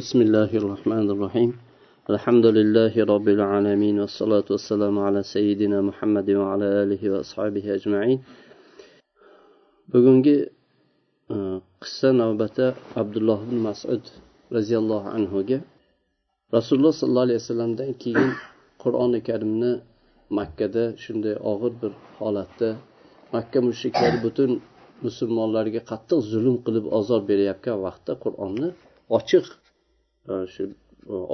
بسم الله الرحمن الرحيم الحمد لله رب العالمين والصلاة والسلام على سيدنا محمد وعلى آله وأصحابه أجمعين bugungi qissa navbati abdulloh ibn masud roziyallohu anhuga rasululloh sollallohu alayhi vasallamdan keyin qur'oni karimni makkada shunday og'ir bir holatda makka mushriklari butun musulmonlarga qattiq zulm qilib ozor berayotgan vaqtda qur'onni ochiq Э, shu э,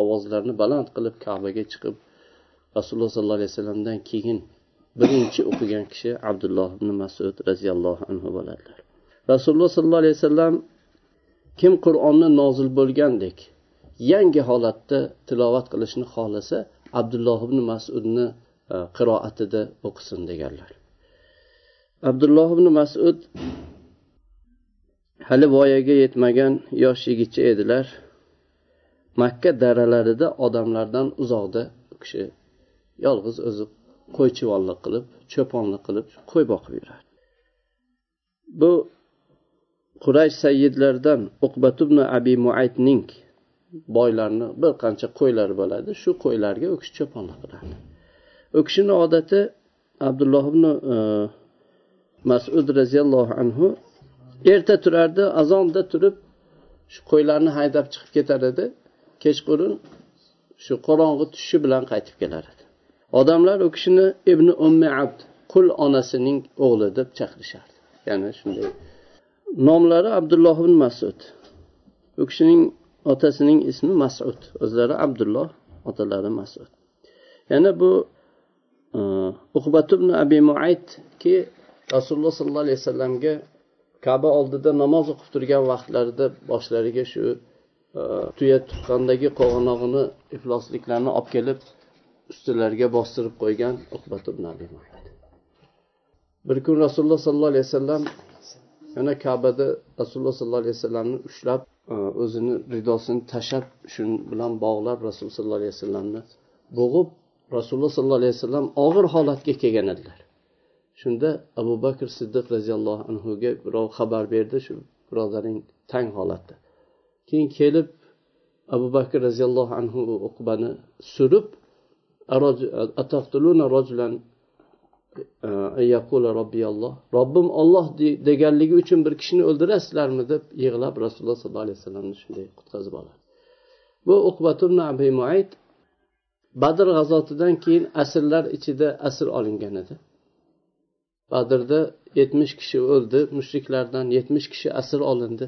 ovozlarni baland qilib kabaga chiqib rasululloh sollallohu alayhi vasallamdan keyin birinchi o'qigan kishi abdulloh ibn masud roziyallohu anhu bo'ladilar. Rasululloh sollallohu alayhi vasallam kim qur'onni nozil bo'lgandek yangi holatda tilovat qilishni xohlasa abdulloh ibn masudni e, qiroatida o'qisin deganlar. Abdulloh ibn masud hali voyaga yetmagan yosh yigitcha edilar. Makka daralarida odamlardan uzoqda u kishi yolg'iz o'zi qo'ychivonlik qilib cho'ponlik qilib qo'y boqib yurardi. Bu quraysh sayyidlaridan uqbatubn abi muaytning boylarni bir qancha qo'ylari bo'ladi. Shu qo'ylarga u kishi cho'ponlik qilardi u kishini odati abdulloh ibn e, masud roziyallohu anhu erta turardi azonda turib shu qo'ylarni haydab chiqib ketar edi. Kechqurun shu qorong'i tushishi bilan qaytib kelar edi odamlar u kishini ibn ummi abd qul onasining o'g'li deb chaqirishardi. Ya'ni shunday. Nomlari abdulloh ibn masud. U kishining otasining ismi masud o'zlari abdulloh otalari masud. Yana bu e, uqbat ibn abi muaytki rasululloh sollallohu alayhi vasallamga kaba oldida namoz o'qib turgan vaqtlarida boshlariga shu Э, tuya tuqqandagi qo'g'anog'ini iflosliklarni olib kelib ustilariga bostirib qo'ygan uqbat ibn abi bir kun rasululloh sollallohu alayhi vasallam yana kabada rasululloh sollallohu alayhi vasallamni ushlab e, o'zini ridosini tashlab shu bilan bog'lab rasululloh sollallohu alayhi vasallamni bo'g'ib rasululloh sollallohu alayhi vasallam og'ir holatga kelgan edilar. Shunda abu bakr siddiq roziyallohu anhuga birov xabar berdi shu birodaring tang holatda. Keyin kelib abu bakr roziyallohu anhu uqbani surib robbim olloh deganligi uchun bir kishini o'ldirasizlarmi? deb yig'lab rasululloh sollallohu alayhi vasallamni shunday qutqazib oladi. Bu uqbatun abi muayt badr g'azotidan keyin asrlar ichida asr olingan edi. Badrda yetmish kishi o'ldi mushriklardan yetmish kishi asir olindi.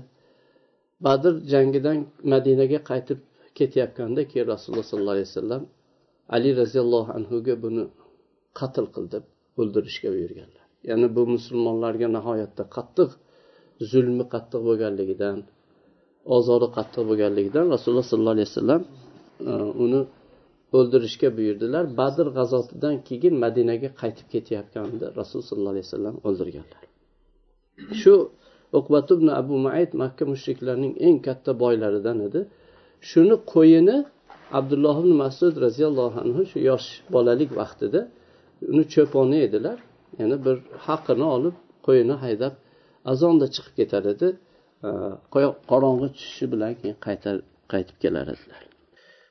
Badr jangidan madinaga qaytib ketayotganda keyin rasululloh sollallohu alayhi vasallam ali roziyallohu anhuga buni qatl qil deb o'ldirishga buyurganlar. Ya'ni bu musulmonlarga nihoyatda qattiq zulmi qattiq bo'lganligidan ozori qattiq bo'lganligidan rasululloh sollallohu alayhi vasallam e, uni o'ldirishga buyurdilar. Badr g'azotidan keyin madinaga qaytib ketayotganda rasululloh sollallohu alayhi vasallam o'ldirganlar. Shu uqbat ibn abu maid makka mushriklarining eng katta boylaridan edi. Shuni qo'yini abdulloh ibn masud roziyallohu anhu shu yosh bolalik vaqtida uni cho'poni edilar. Ya'ni bir haqini olib qo'yini haydab azonda chiqib ketar edi. Qorong'i tushishi bilan keyin qaytar qaytib kelar edilar.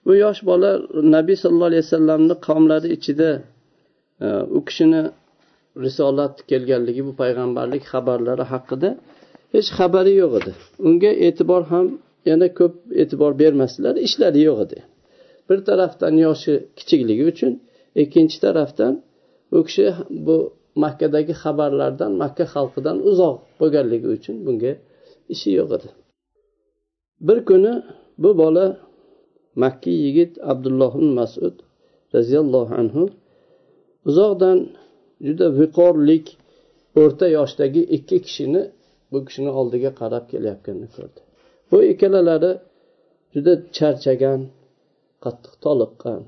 Bu yosh bola nabiy sallallohu alayhi vasallamni qavmlari ichida u kishini risolat kelganligi bu payg'ambarlik xabarlari haqida hech xabari yo'q edi. Unga e'tibor ham yana ko'p e'tibor bermasdilar ishlari yo'q edi. Bir tarafdan yoshi kichikligi uchun ikkinchi tarafdan u kishi bu makkadagi xabarlardan makka xalqidan uzoq bo'lganligi uchun bunga ishi yo'q edi. Bir kuni bu bola makkiy yigit abdulloh ibn masud roziyallohu anhu uzoqdan juda viqorlik o'rta yoshdagi ikki kishini bu kishini oldiga qarab kelayotganini ko'rdi bu ikkalalari juda charchagan qattiq toliqqan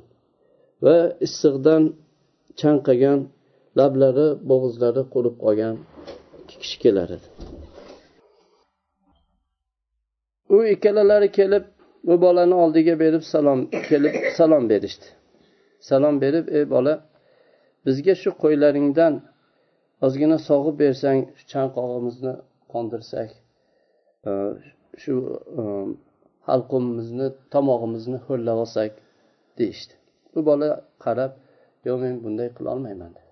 va issiqdan chanqagan lablari bo'g'izlari qurib qolgan ikki kishi kelar edi. U ikkalalari kelib bu bolani oldiga berib salom kelib salom berishdi. Salom berib ey bola bizga shu qo'ylaringdan ozgina sog'ib bersang shu chanqog'imizni qondirsak e, shu e, halqumimizni tomog'imizni ho'llab olsak deyishdi. Bu bola qarab yo'q men bunday qilolmayman dedi.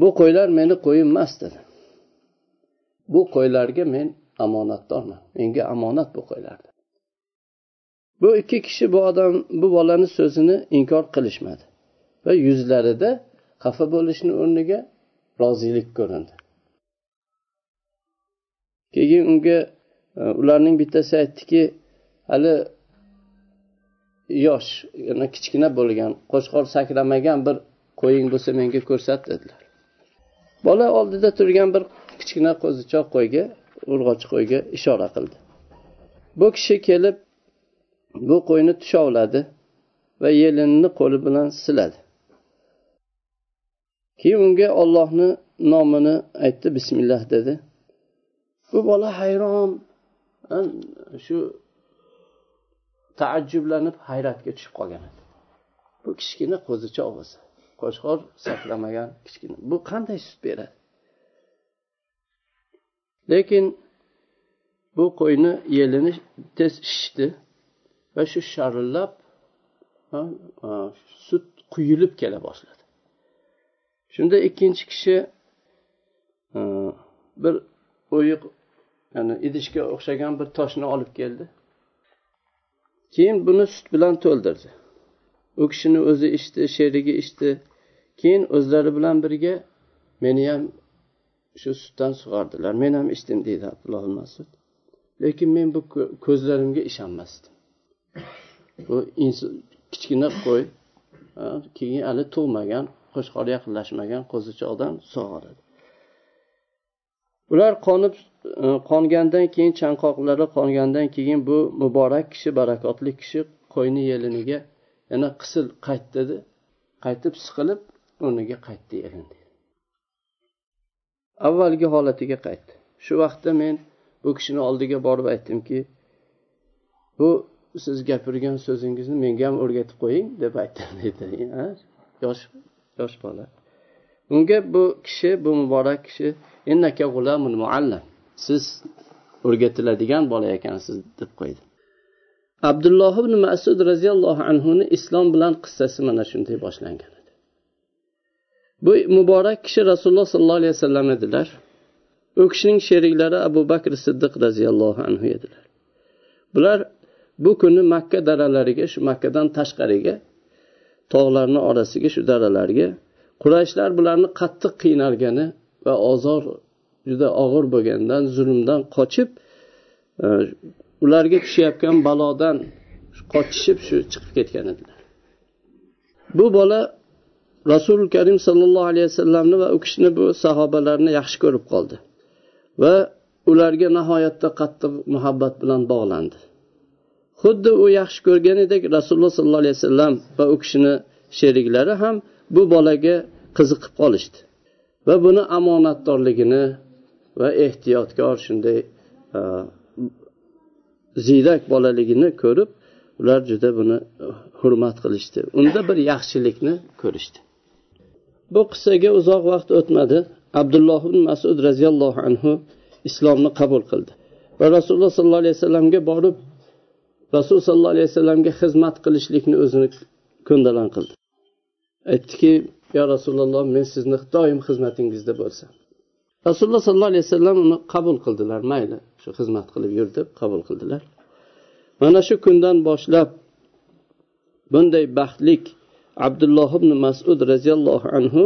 Bu qo'ylar meni qo'yim emas dedi. Bu qo'ylarga men omonatdorman. Menga omonat bu qo'ylar bu ikki kishi bu odam bu bolani so'zini inkor qilishmadi va yuzlarida xafa bo'lishni o'rniga rozilik ko'rindi. Keyin unga e, ularning bittasi aytdiki hali yosh yana kichkina bo'lgan qo'chqor sakramagan bir qo'ying bo'lsa menga ko'rsat dedilar. Bola oldida turgan bir kichkina qo'zichoq qo'yga urg'ochi qo'yga ishora qildi. Bu kishi kelib bu qo'yni tushovladi va yelinni qo'li bilan siladi. Keyin unga ollohni nomini aytdi bismillah dedi. Bu bola hayron. Shu taajjublanib hayratga tushib qolgan edi. Bu kichkina qo'zichoq bo'lsa qo'chqor saqlamagan kichkina. Bu qanday sut beradi? Lekin bu qo'yni yelini tez shishdi va shu sharillab sut quyilib kela boshladi. Shunda ikkinchi kishi bir o'yiq ya'ni idishga o'xshagan bir toshni olib keldi. Keyin buni sut bilan to'ldirdi. U kishini o'zi ichdi sherigi ichdi. Keyin o'zlari bilan birga meni ham shu sutdan sug'ordilar men ham ichdim deydi abdulloh masud. Lekin men bu ko'zlarimga ishonmasdim. Bu kichkina qo'y keyin hali tug'magan qo'chqor yaqinlashmagan qo'zichoqdan sug'oradi. Ular qonib qongandan keyin chanqoqlari qongandan keyin bu muborak kishi barakotli kishi qo'yni yeliniga yana qisil qayt dedi qaytib siqilib o'rniga qaytdi yelin avvalgi holatiga qaytdi. Shu vaqtda men bu kishini oldiga borib aytdimki bu siz gapirgan so'zingizni menga ham o'rgatib qo'ying deb aytdim dedi. Yosh yosh bola. Unga bu kishi bu muborak kishi siz o'rgatiladigan bola ekansiz deb qo'ydi. Abdulloh ibn masud roziyallohu anhuni islom bilan qissasi mana shunday boshlangan edi. Bu muborak kishi rasululloh sollallohu alayhi vasallam edilar. U kishining sheriklari abu bakr siddiq roziyallohu anhu edilar. Bular bu kuni makka daralariga shu makkadan tashqariga tog'larni orasiga shu daralarga qurayshlar bularni qattiq qiynalgani va ozor juda og'ir bo'lgandan zulmdan qochib e, ularga tushayotgan balodan qochishib shu chiqib ketgan edilar. Bu bola rasuli karim sollallohu alayhi vasallamni va u kishini bu sahobalarni yaxshi ko'rib qoldi va ularga nihoyatda qattiq muhabbat bilan bog'landi. Xuddi u yaxshi ko'rganidek rasululloh sollallohu alayhi vasallam va u kishini sheriklari ham bu bolaga qiziqib qolishdi va buni omonatdorligini va ehtiyotkor shunday e, ziyrak bolaligini ko'rib ular juda buni hurmat qilishdi. Unda bir yaxshilikni ko'rishdi. Bu qissaga uzoq vaqt o'tmadi. Abdulloh ibn masud roziyallohu anhu islomni qabul qildi. Va rasululloh sollallohu alayhi vasallamga borib rasul sollallohu alayhi vasallamga xizmat qilishlikni o'zini ko'ndalang qildi. Aytdiki yo rasululloh men sizni doim xizmatingizda bo'lsam. Rasululloh sollallohu alayhi vasallam uni qabul qildilar mayli shu xizmat qilib yur deb qabul qildilar. Mana shu kundan boshlab bunday baxtlik abdulloh ibn masud roziyallohu anhu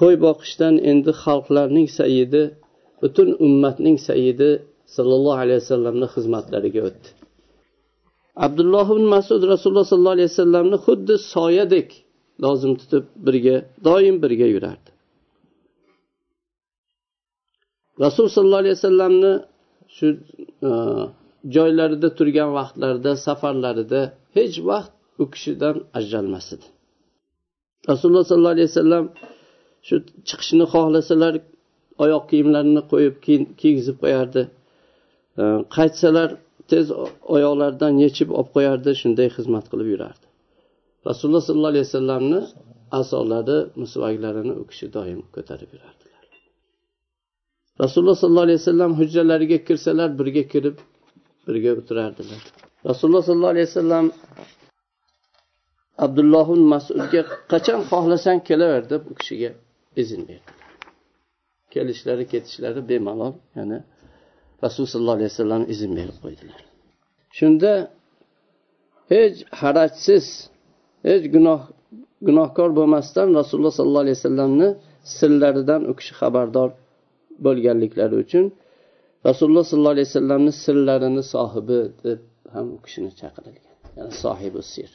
qo'y boqishdan endi xalqlarning sayidi butun ummatning sayidi sollallohu alayhi vasallamni xizmatlariga o'tdi. Abdulloh ibn masud rasululloh sollallohu alayhi vasallamni xuddi soyadek lozim tutib birga doim birga yurardi. Rasul sollallohu alayhi vasallamni shu e, joylarida turgan vaqtlarida safarlarida hech vaqt u kishidan ajralmas edi. Rasululloh sollallohu alayhi vasallam shu chiqishni xohlasalar oyoq kiyimlarini qo'yib kiygizib qo'yardi. E, qaytsalar tez oyoqlaridan yechib olib qo'yardi shunday xizmat qilib yurardi. Rasululloh sollallohu alayhi vasallamni asolari musvaklarini u kishi doim ko'tarib yurardi. Rasululloh sollallohu alayhi vasallam hujralariga kirsalar birga kirib birga o'tirardilar. Rasululloh sollallohu alayhi vasallam abdulloh masudga qachon xohlasang kelaver? deb u kishiga izn berdi. Kelishlari ketishlari bemalol ya'ni rasululloh sollallohu alayhi vasallam izn berib qo'ydilar. Shunda hech harajsiz hech gunoh gunohkor bo'lmasdan rasululloh sollallohu alayhi vasallamni sirlaridan u kishi xabardor bo'lganliklari uchun rasululloh sollallohu alayhi vasallamni sirlarini sohibi deb ham u kishini chaqirilgan ya'ni sohibi sir.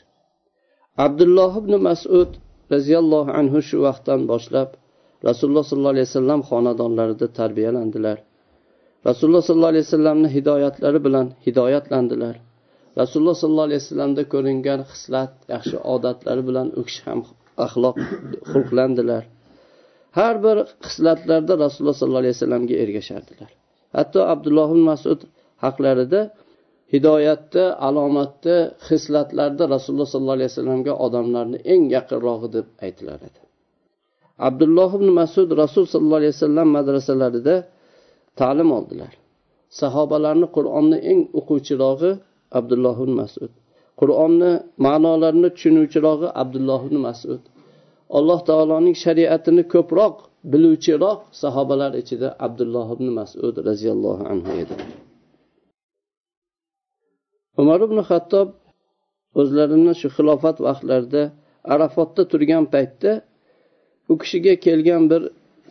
Abdulloh ibn masud roziyallohu anhu shu vaqtdan boshlab rasululloh sollallohu alayhi vasallam xonadonlarida tarbiyalandilar. Rasululloh sollallohu alayhi vasallamni hidoyatlari bilan hidoyatlandilar. Rasululloh sollallohu alayhi vasallamda ko'ringan xislat yaxshi odatlari bilan u kishi ham axloq xulqlandilar. Har bir xislatlarda rasululloh sollallohu alayhi vasallamga ergashardilar. Hatto abdulloh masud haqlarida hidoyatda alomatda xislatlarda rasululloh sollallohu alayhi vasallamga odamlarni eng yaqinrog'i deb aytilar edi. Abdulloh ibn masud rasul sollallohu alayhi vasallam madrasalarida ta'lim oldilar. Sahobalarni qur'onni eng o'quvchirog'i abdulloh ibn masud. Qur'onni ma'nolarini tushunuvchirog'i abdulloh ibn masud. Alloh taoloning shariatini ko'proq biluvchiroq sahobalar ichida abdulloh ibn masud roziyallohu anhu edi. Umar ibn hattob o'zlarini shu xilofat vaqtlarida arafotda turgan paytda u kishiga kelgan bir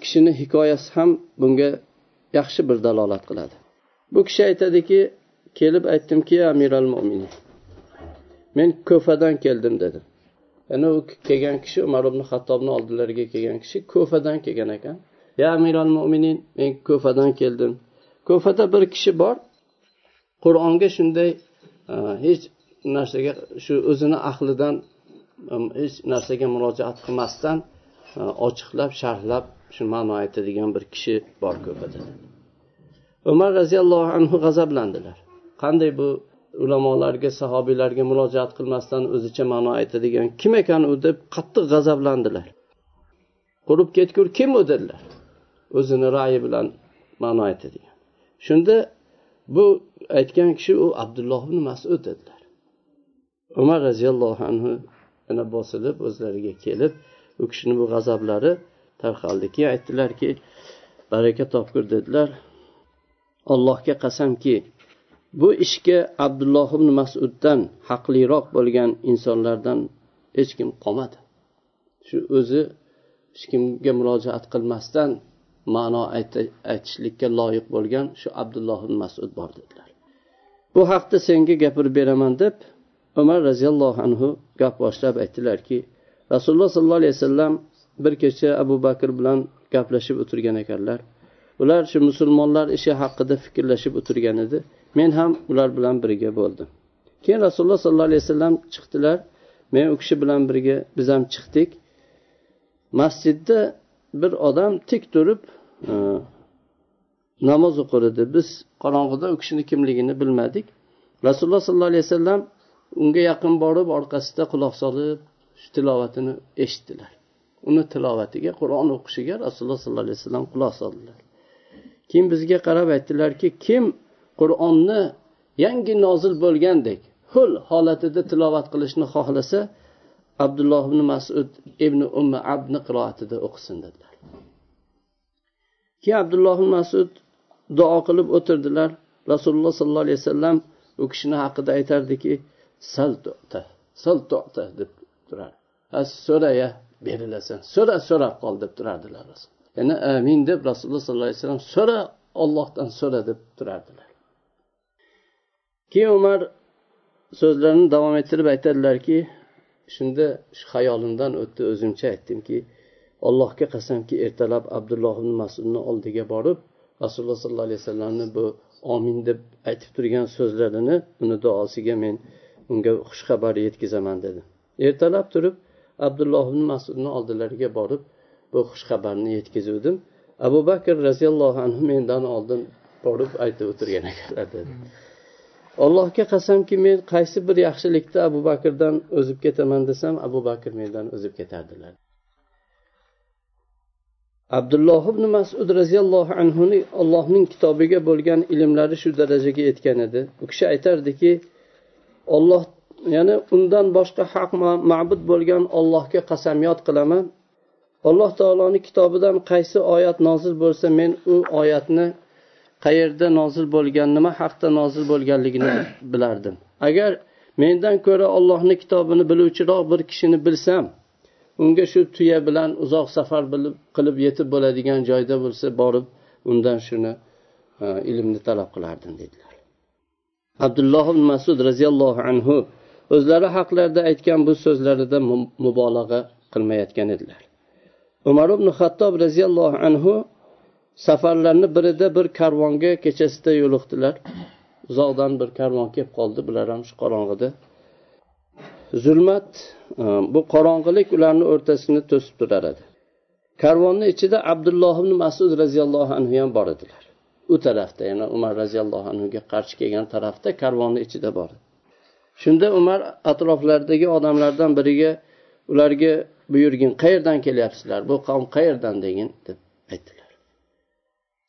kishini hikoyasi ham bunga yaxshi bir dalolat qiladi. Bu kishi aytadiki kelib aytdimki amiral mo'minin men ko'fadan keldim dedim. Ana u kelgan kishi umar ibn hattobni oldilariga kelgan kishi ko'fadan kelgan ekan. Ya amiral mo'minin men ko'fadan keldim. Ko'fada bir kishi bor. Qur'onga shunday e, hech narsaga shu o'zini ahlidan e, hech narsaga murojaat qilmasdan e, ochiqlab sharhlab shu ma'no aytadigan bir kishi bor ko'pada umar roziyallohu anhu g'azablandilar. Qanday bu ulamolarga sahobiylarga murojaat qilmasdan o'zicha ma'no aytadigan kim ekan u deb qattiq g'azablandilar. Qurib ketgur kim u dedilar. O'zini ra'yi bilan ma'no aytadigan. Shunda bu aytgan kishi u abdulloh ibn masud dedilar. Umar roziyallohu anhu yana bosilib o'zlariga kelib u kishini bu g'azablari tarqaldi keyin aytdilarki baraka topgur dedilar. Allohga qasamki bu ishga abdulloh ibn masuddan haqliroq bo'lgan insonlardan hech kim qolmadi. Shu o'zi hech kimga murojaat qilmasdan ma'no aytishlikka loyiq bo'lgan shu abdulloh ibn masud bor dedilar. Bu haqda senga gapirib beraman deb umar roziyallohu anhu gap boshlab aytdilarki rasululloh sollallohu alayhi vasallam bir kecha abu bakr bilan gaplashib o'tirgan ekanlar. Ular shu musulmonlar ishi haqida fikrlashib o'tirgan edi. Men ham ular bilan birga bo'ldim. Keyin rasululloh sollallohu alayhi vasallam chiqdilar. Men u kishi bilan birga biz ham chiqdik. Masjidda bir odam tik turib e, namoz o'qir edi biz qorong'ida u kishini kimligini bilmadik. Rasululloh sollallohu alayhi vasallam unga yaqin borib orqasida quloq solib shu tilovatini eshitdilar. Uni tilovatiga qur'on o'qishiga rasululloh sollallohu alayhi vasallam quloq soldilar. Keyin bizga qarab aytdilarki kim qur'onni yangi nozil bo'lgandek hul holatida tilovat qilishni xohlasa abdulloh ibn masud ibn umma abni qiroatida o'qisin dedilar. Keyin abdulloh ibn masud duo qilib o'tirdilar. Rasululloh sollallohu alayhi vasallam u kishini haqida aytardiki sal sal deb turar so'raya berilasan so'ra so'rab qol deb turardilar ya'ni amin deb rasululloh sollallohu alayhi vasallam so'ra ollohdan so'ra deb turardilar. Keyin umar so'zlarini davom ettirib aytadilarki shunda shu xayolimdan o'tdi o'zimcha aytdimki allohga qasamki ertalab abdulloh ibn masudni oldiga borib rasululloh sollallohu alayhi vasallamni bu omin deb aytib turgan so'zlarini uni duosiga men unga xushxabar yetkazaman dedi. Ertalab turib abdulloh ibn masudni oldilariga borib bu xushxabarni yetkazuvdim. Abu bakr roziyallohu anhu mendan oldin borib aytib o'tirgan ekanlar dedi. Hmm. Allohga qasamki men qaysi bir yaxshilikda abu bakrdan o'zib ketaman desam abu bakr mendan o'zib ketardilar abdulloh ibn masud roziyallohu anhuni allohning kitobiga bo'lgan ilmlari shu darajaga yetgan edi. U kishi aytardiki olloh ya'ni undan boshqa haq ma'bud bo'lgan ollohga qasamyod qilaman. Alloh taoloni kitobidan qaysi oyat nozil bo'lsa men u oyatni qayerda nozil bo'lgan nima haqda nozil bo'lganligini bilardim. Agar mendan ko'ra ollohni kitobini biluvchiroq bir kishini bilsam unga shu tuya bilan uzoq safar qilib yetib bo'ladigan joyda bo'lsa borib undan shuni e, ilmni talab qilardim dedilar. Abdulloh ibn masud roziyallohu anhu o'zlari haqlarida aytgan bu so'zlarida mubolag'a qilmayotgan edilar. Umar ibn xattob roziyallohu anhu safarlarni birida bir karvonga kechasida yo'liqdilar. Uzoqdan bir karvon kelib qoldi. Bular ham shu qorong'ida. Zulmat e, bu qorong'ilik ularni o'rtasini to'sib turar edi. Karvonni ichida abdulloh ibn masud roziyallohu anhu ham bor edilar. U tarafda ya'ni umar roziyallohu anhuga qarshi kelgan tarafda karvonni ichida bor shunda umar atroflaridagi odamlardan biriga ularga buyurgin qayerdan kelyapsizlar? Bu qavm qayerdan degin? deb aytdi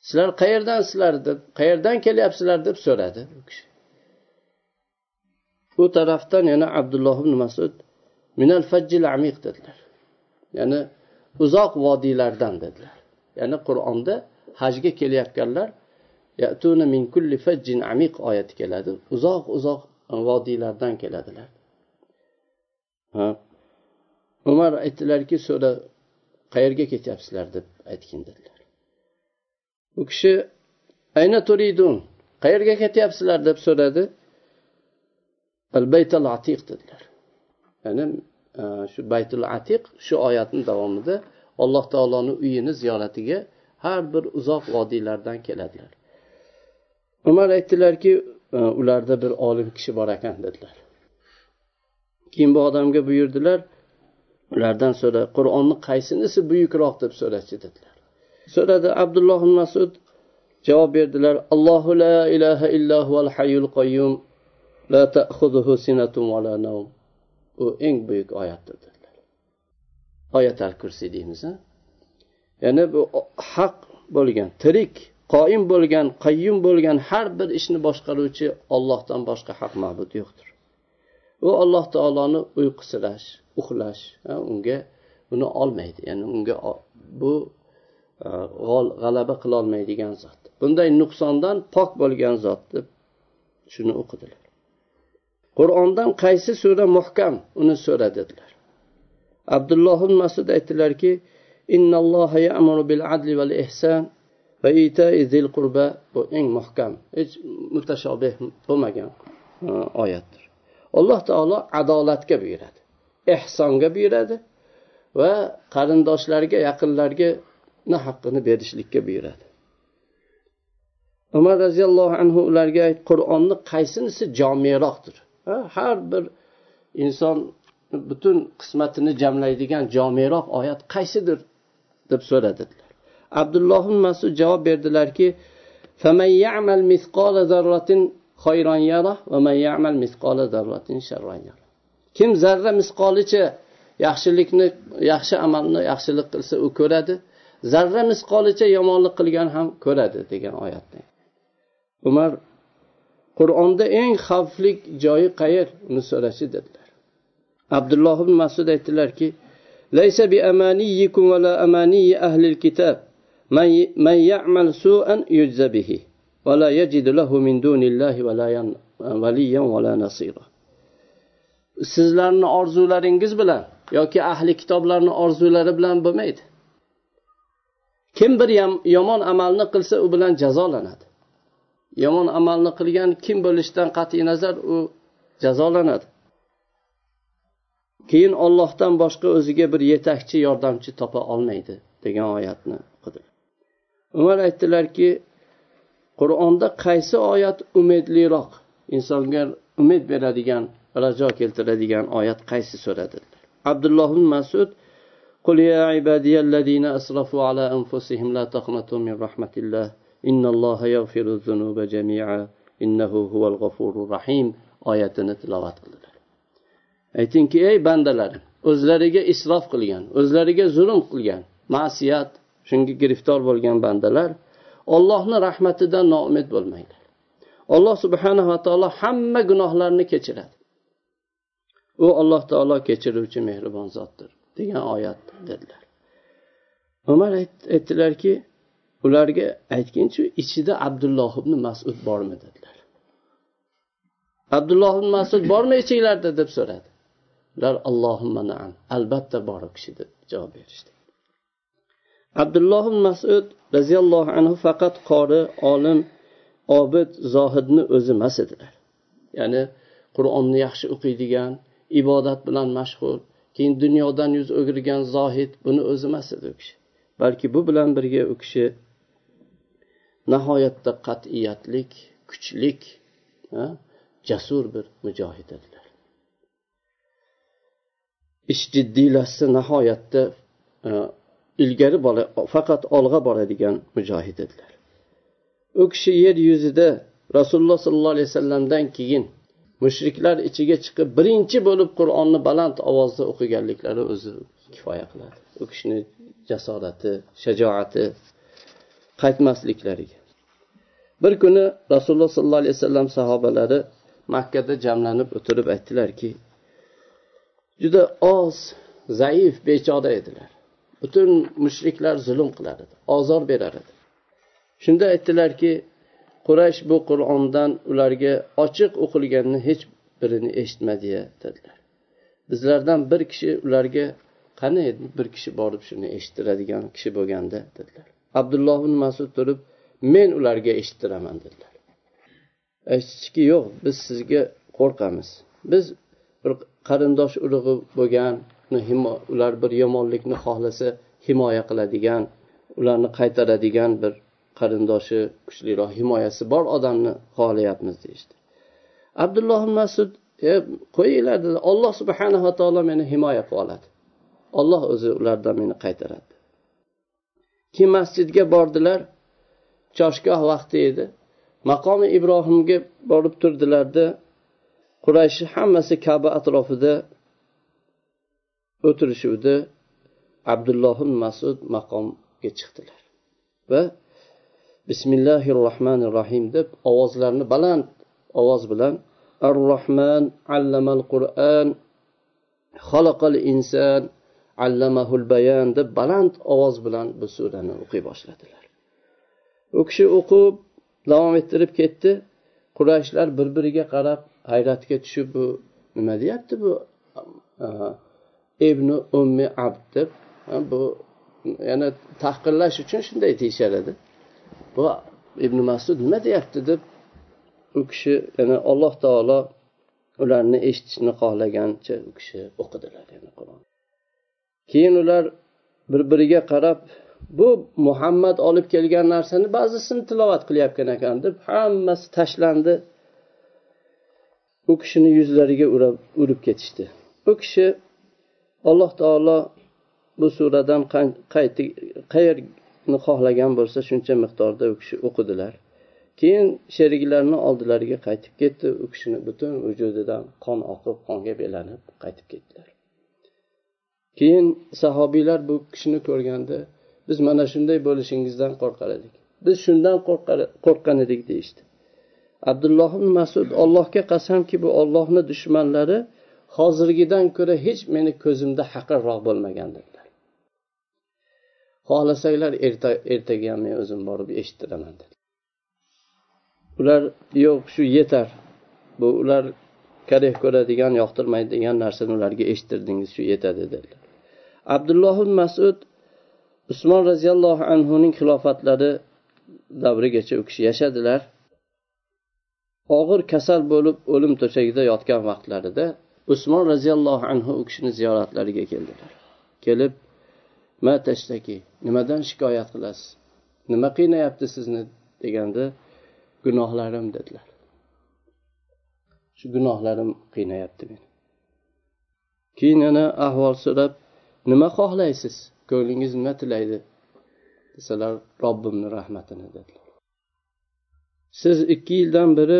sizlar qayerdansizlar deb qayerdan kelyapsizlar deb so'radi u kishi. U tarafdan yana abdulloh ibn masud minal fajjil amiq dedilar. Ya'ni uzoq vodiylardan dedilar. Ya'ni qur'onda hajga kelayotganlar yatuna min kulli fajjin amiq oyati keladi. Uzoq uzoq vodiylardan keladilar. Ha. Umar aytdilarki so'ra qayerga ketyapsizlar? deb aytgin dedilar. U kishi ayna turidun qayerga ketyapsizlar? deb so'radi. Al baytal atiq dedilar. Ya'ni e, shu baytul atiq shu oyatni davomida alloh taoloni uyini ziyoratiga har bir uzoq vodiylardan keladilar. Umar aytdilarki e, ularda bir olim kishi bor ekan dedilar. Keyin bu odamga buyurdilar ulardan so'ra qur'onni qaysinisi buyukroq deb so'rachi dedilar. So'radi abdulloh masud. Javob berdilar allohu la ilaha illahu al hayyul qayyum la ta'khudhuhu sinatun va la nawm. U eng buyuk oyatdir dedilar. Oyat al kursiy deymiz ya'ni bu haq bo'lgan tirik qoim bo'lgan qayyum bo'lgan har bir ishni boshqaruvchi ollohdan boshqa haq ma'bud yo'qdir. U alloh taoloni uyqusirash uxlash unga buni olmaydi. Ya'ni unga bu g'alaba qilolmaydigan zot. Bunday nuqsondan pok bo'lgan zot deb shuni o'qidilar. Qur'ondan qaysi sura muhkam? Uni so'ra dedilar. Abdulloh masud aytdilarki bil adli val ihson va itai zil qurba. Bu eng muhkam hech mutashobih bo'lmagan oyatdir. Alloh taolo adolatga buyuradi ehsonga buyuradi va qarindoshlarga yaqinlarga haqqini berishlikka buyuradi. Umar roziyallohu anhu ularga qur'onni qaysinisi jomiroqdir. Har bir inson butun qismatini jamlaydigan jomiroq oyat qaysidir deb so'radilar abdulloh masud javob berdilarki kim zarra misqolicha yaxshilikni yaxshi amalni yaxshilik qilsa u ko'radi. Zarra misqolicha yomonlik qilgan ham ko'radi degan oyatni. Umar qur'onda eng xavfli joyi qayer uni so'rashi dedilar. Abdulloh ibn masud aytdilarki laysa bi amaniyikum va la amaniyi ahlil kitob man ya'mal su'an yujza bihi va la yajid lahu min dunillahi valiyan va la nasira. Sizlarni orzularingiz bilan yoki ahli kitoblarni orzulari bilan bo'lmaydi. Kim bir yomon amalni qilsa u bilan jazolanadi. Yomon amalni qilgan kim bo'lishidan qat'iy nazar u jazolanadi. Keyin ollohdan boshqa o'ziga bir yetakchi yordamchi topa olmaydi degan oyatni o'qidi umar aytdilarki qur'onda qaysi oyat umidliroq? Insonga umid beradigan rajo keltiradigan oyat qaysi so'radi abdulloh masud قل يا عبادي الذين أسرفوا على أنفسهم لا تقنطوا من رحمة الله إن الله يغفر الذنوب جميعا إنه هو الغفور الرحيم oyatini tilovat qildilar aytingki ey bandalarim o'zlariga isrof qilgan o'zlariga zulm qilgan ma'siyat shunga giriftor bo'lgan bandalar ollohni rahmatidan noumid bo'lmanglar alloh subhanava taolo hamma gunohlarni kechiradi u alloh taolo kechiruvchi mehribon zotdir Degan oyat dedilar. Umar aytdilarki ularga aytginchi ichida abdulloh ibn masud bormi dedilar. Abdulloh ibn masud bormi ichinglarda deb so'radi. Ular allohumma naam albatta bor u kishi deb javob berishdi. Abdulloh ibn masud roziyallohu anhu faqat qori olim obid zohidni o'zi emas edilar. Ya'ni qur'onni yaxshi o'qiydigan ibodat bilan mashg'ul keyin dunyodan yuz o'girgan zohid buni o'zi emas edi u kishi. Balki bu bilan birga u kishi nihoyatda qat'iyatlik kuchlik jasur bir mujohid edilar. Ish jiddiylashsa nihoyatda e, ilgari bola faqat olg'a boradigan mujohid edilar. U kishi yer yuzida rasululloh sollallohu alayhi vasallamdan keyin mushriklar ichiga chiqib birinchi bo'lib qur'onni baland ovozda o'qiganliklari o'zi kifoya qiladi. U kishini jasorati shajoati qaytmasliklariga. Bir kuni rasululloh sollallohu alayhi vasallam sahobalari makkada jamlanib o'tirib aytdilarki juda oz zaif bechora edilar. Butun mushriklar zulm qilar edi ozor berar edi. Shunda aytdilarki quraysh bu qur'ondan ularga ochiq o'qilganini hech birini eshitmadiya dedilar. Bizlardan bir kishi ularga qani edi bir kishi borib shuni eshittiradigan kishi bo'lganda dedilar. Abdulloh ibn masud turib men ularga eshittiraman dedilar. Aytishdiki yo'q biz sizga qo'rqamiz. Biz bir qarindosh urug'i bo'lgan ular bir yomonlikni xohlasa himoya qiladigan ularni qaytaradigan bir qarindoshi kuchliroq himoyasi bor odamni xohlayapmiz deyishdi. Abdulloh masud e, qo'yinglar dedi. Olloh subhanava taolo meni himoya qilib oladi. Olloh o'zi ulardan meni qaytaradi. Keyin masjidga bordilar? Choshgoh vaqti edi. Maqomi ibrohimga borib turdilarda qurayshni hammasi kaba atrofida o'tirishuvdi. Abdulloh masud maqomga chiqdilar va bismillahi rohmanir rohim deb ovozlarini baland ovoz bilan ar rohman allamal qur'an xalaqal inson allamahul bayan deb baland ovoz bilan bu surani o'qiy boshladilar. U kishi o'qib davom ettirib ketdi. Qurayshlar bir biriga qarab hayratga tushib bu nima deyapti bu ibn ummi abd deb bu yana tahqirlash uchun shunday deyishar edi. Bu ibn masud nima deyapti deb u kishi yana alloh taolo ularni eshitishni xohlagancha u kishi o'qidilar yani qur'on. Keyin ular bir biriga qarab bu muhammad olib kelgan narsani ba'zisini tilovat qilayotgan ekan deb hammasi tashlandi. U kishini yuzlariga urib ketishdi. U kishi alloh taolo bu suradan uni xohlagan bo'lsa shuncha miqdorda u kishi o'qidilar. Keyin sheriklarini oldilariga qaytib ketdi u kishini butun vujudidan qon oqib qonga belanib qaytib ketdilar. Keyin sahobiylar bu kishini ko'rganda biz mana shunday bo'lishingizdan qo'rqar edik. Biz shundan qo'rqqan edik deyishdi. Abdulloh ibn masud ollohga qasamki bu ollohni dushmanlari hozirgidan ko'ra hech meni ko'zimda haqirroq bo'lmagan dedilar xohlasanglar ertaga ham men o'zim borib eshittiraman dedi. Ular yo'q shu yetar. Bu ular karih ko'radigan yoqtirmaydigan narsani ularga eshittirdingiz shu yetadi dedilar. Abdulloh masud usmon roziyallohu anhuning xilofatlari davrigacha u kishi yashadilar. Og'ir kasal bo'lib o'lim to'shagida yotgan vaqtlarida usmon roziyallohu anhu u kishini ziyoratlariga keldilar. Kelib ma tashtaki nimadan shikoyat qilasiz? Nima qiynayapti sizni deganda gunohlarim dedilar. Shu gunohlarim qiynayapti meni. Keyin yana ahvol so'rab nima xohlaysiz? Ko'nglingiz nima tilaydi? Desalar robbimni rahmatini dedilar. Siz ikki yildan beri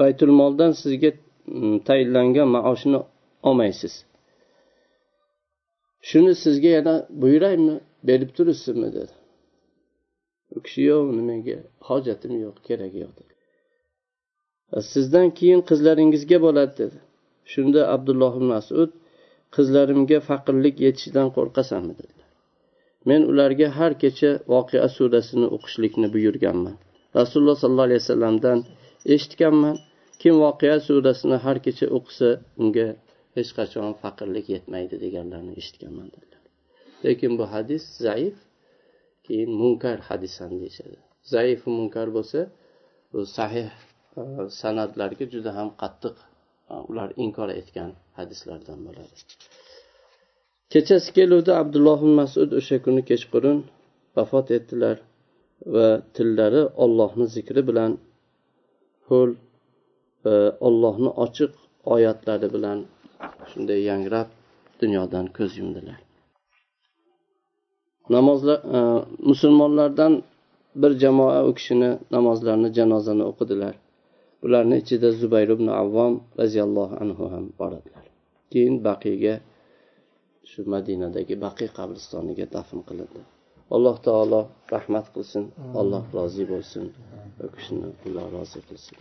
baytulmoldan sizga mm, tayinlangan maoshni olmaysiz. Shuni sizga yana buyuraymi? Berib turibsizmi? dedi. U kishi yo'q nimaga hojatim yo'q keragi yo'q dedi. Sizdan keyin qizlaringizga bo'ladi dedi. Shunda abdulloh masud qizlarimga faqirlik yetishidan qo'rqasanmi? dedilar men ularga har kecha voqea surasini o'qishlikni buyurganman. Rasululloh sollallohu alayhi vasallamdan eshitganman. Kim voqea surasini har kecha o'qisa unga hech qachon faqirlik yetmaydi deganlarni eshitganman dedilar. Lekin bu hadis zaif keyin munkar hadis ham deyishadi. Zaif munkar bo'lsa bu sahih e, san'atlarga juda ham qattiq e, ular inkor etgan hadislardan bo'ladi. Kechasi keluvdi abdulloh masud o'sha kuni kechqurun vafot etdilar va tillari ollohni zikri bilan ho'l e, ollohni ochiq oyatlari bilan shunday yangrab dunyodan ko'z yumdilar. Namozlar e, musulmonlardan bir jamoa u kishini namozlarini janozani o'qidilar. Ularni ichida zubayr ibn avvom roziyallohu anhu ham bor edilar. Keyin baqiyga shu madinadagi baqiy qabristoniga dafn qilindi. Alloh taolo rahmat qilsin alloh rozi bo'lsin u kishini alloh rozi qilsin